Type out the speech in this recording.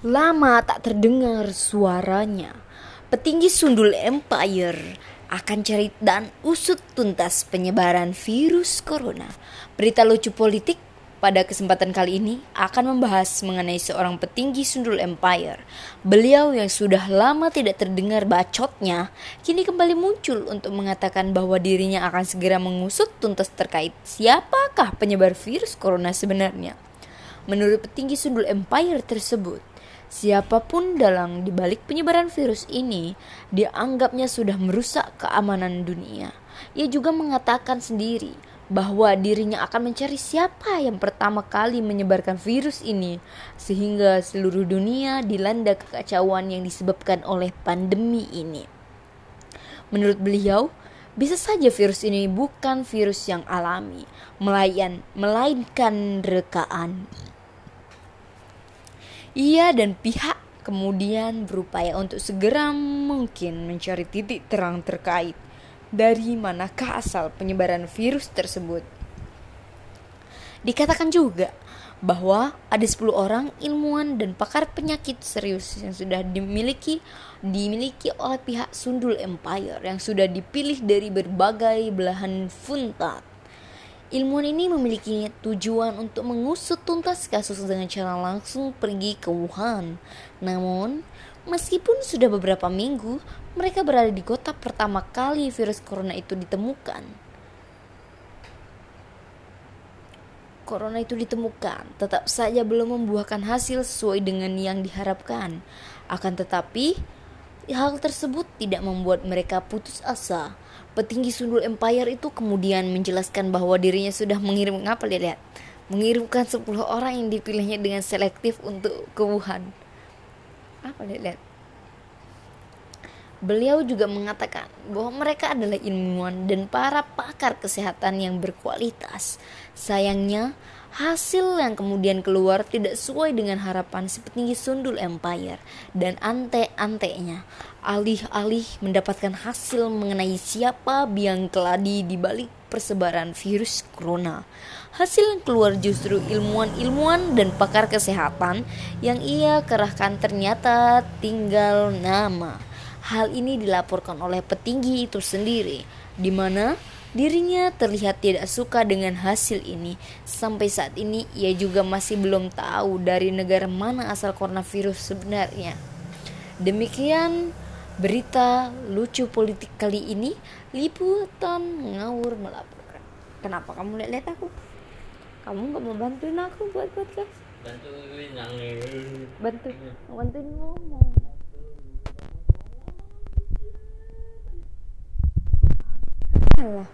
Lama tak terdengar suaranya. Petinggi Sundul Empire akan cari dan usut tuntas penyebaran virus corona. Berita lucu politik pada kesempatan kali ini akan membahas mengenai seorang petinggi Sundul Empire. Beliau yang sudah lama tidak terdengar bacotnya, kini kembali muncul untuk mengatakan bahwa dirinya akan segera mengusut tuntas terkait siapakah penyebar virus corona sebenarnya. Menurut petinggi Sundul Empire tersebut, Siapa pun dalang dibalik penyebaran virus ini dianggapnya sudah merusak keamanan dunia. Ia juga mengatakan sendiri bahwa dirinya akan mencari siapa yang pertama kali menyebarkan virus ini sehingga seluruh dunia dilanda kekacauan yang disebabkan oleh pandemi ini. Menurut beliau, bisa saja virus ini bukan virus yang alami, melainkan rekaan. Ia dan pihak kemudian berupaya untuk segera mungkin mencari titik terang terkait dari manakah asal penyebaran virus tersebut. Dikatakan juga bahwa ada 10 orang ilmuwan dan pakar penyakit serius yang sudah dimiliki dimiliki oleh pihak Sundul Empire yang sudah dipilih dari berbagai belahan funtat Ilmuwan ini memiliki tujuan untuk mengusut tuntas kasus dengan cara langsung pergi ke Wuhan. Namun, meskipun sudah beberapa minggu, mereka berada di kota pertama kali virus corona itu ditemukan. Corona itu ditemukan, tetap saja belum membuahkan hasil sesuai dengan yang diharapkan. Akan tetapi, hal tersebut tidak membuat mereka putus asa. Petinggi Sundul Empire itu kemudian menjelaskan bahwa dirinya sudah mengirim apa lihat? Mengirimkan 10 orang yang dipilihnya dengan selektif untuk ke Wuhan. Apa lihat Beliau juga mengatakan bahwa mereka adalah ilmuwan dan para pakar kesehatan yang berkualitas. Sayangnya, hasil yang kemudian keluar tidak sesuai dengan harapan si Sundul Empire dan ante-antenya. Alih-alih mendapatkan hasil mengenai siapa biang keladi di balik persebaran virus corona. Hasil yang keluar justru ilmuwan-ilmuwan dan pakar kesehatan yang ia kerahkan ternyata tinggal nama Hal ini dilaporkan oleh petinggi itu sendiri, di mana dirinya terlihat tidak suka dengan hasil ini. Sampai saat ini ia juga masih belum tahu dari negara mana asal coronavirus sebenarnya. Demikian berita lucu politik kali ini, liputan ngawur melaporkan. Kenapa kamu lihat-lihat aku? Kamu nggak mau bantuin aku buat podcast? Bantuin nangis. Bantu, bantuin ngomong.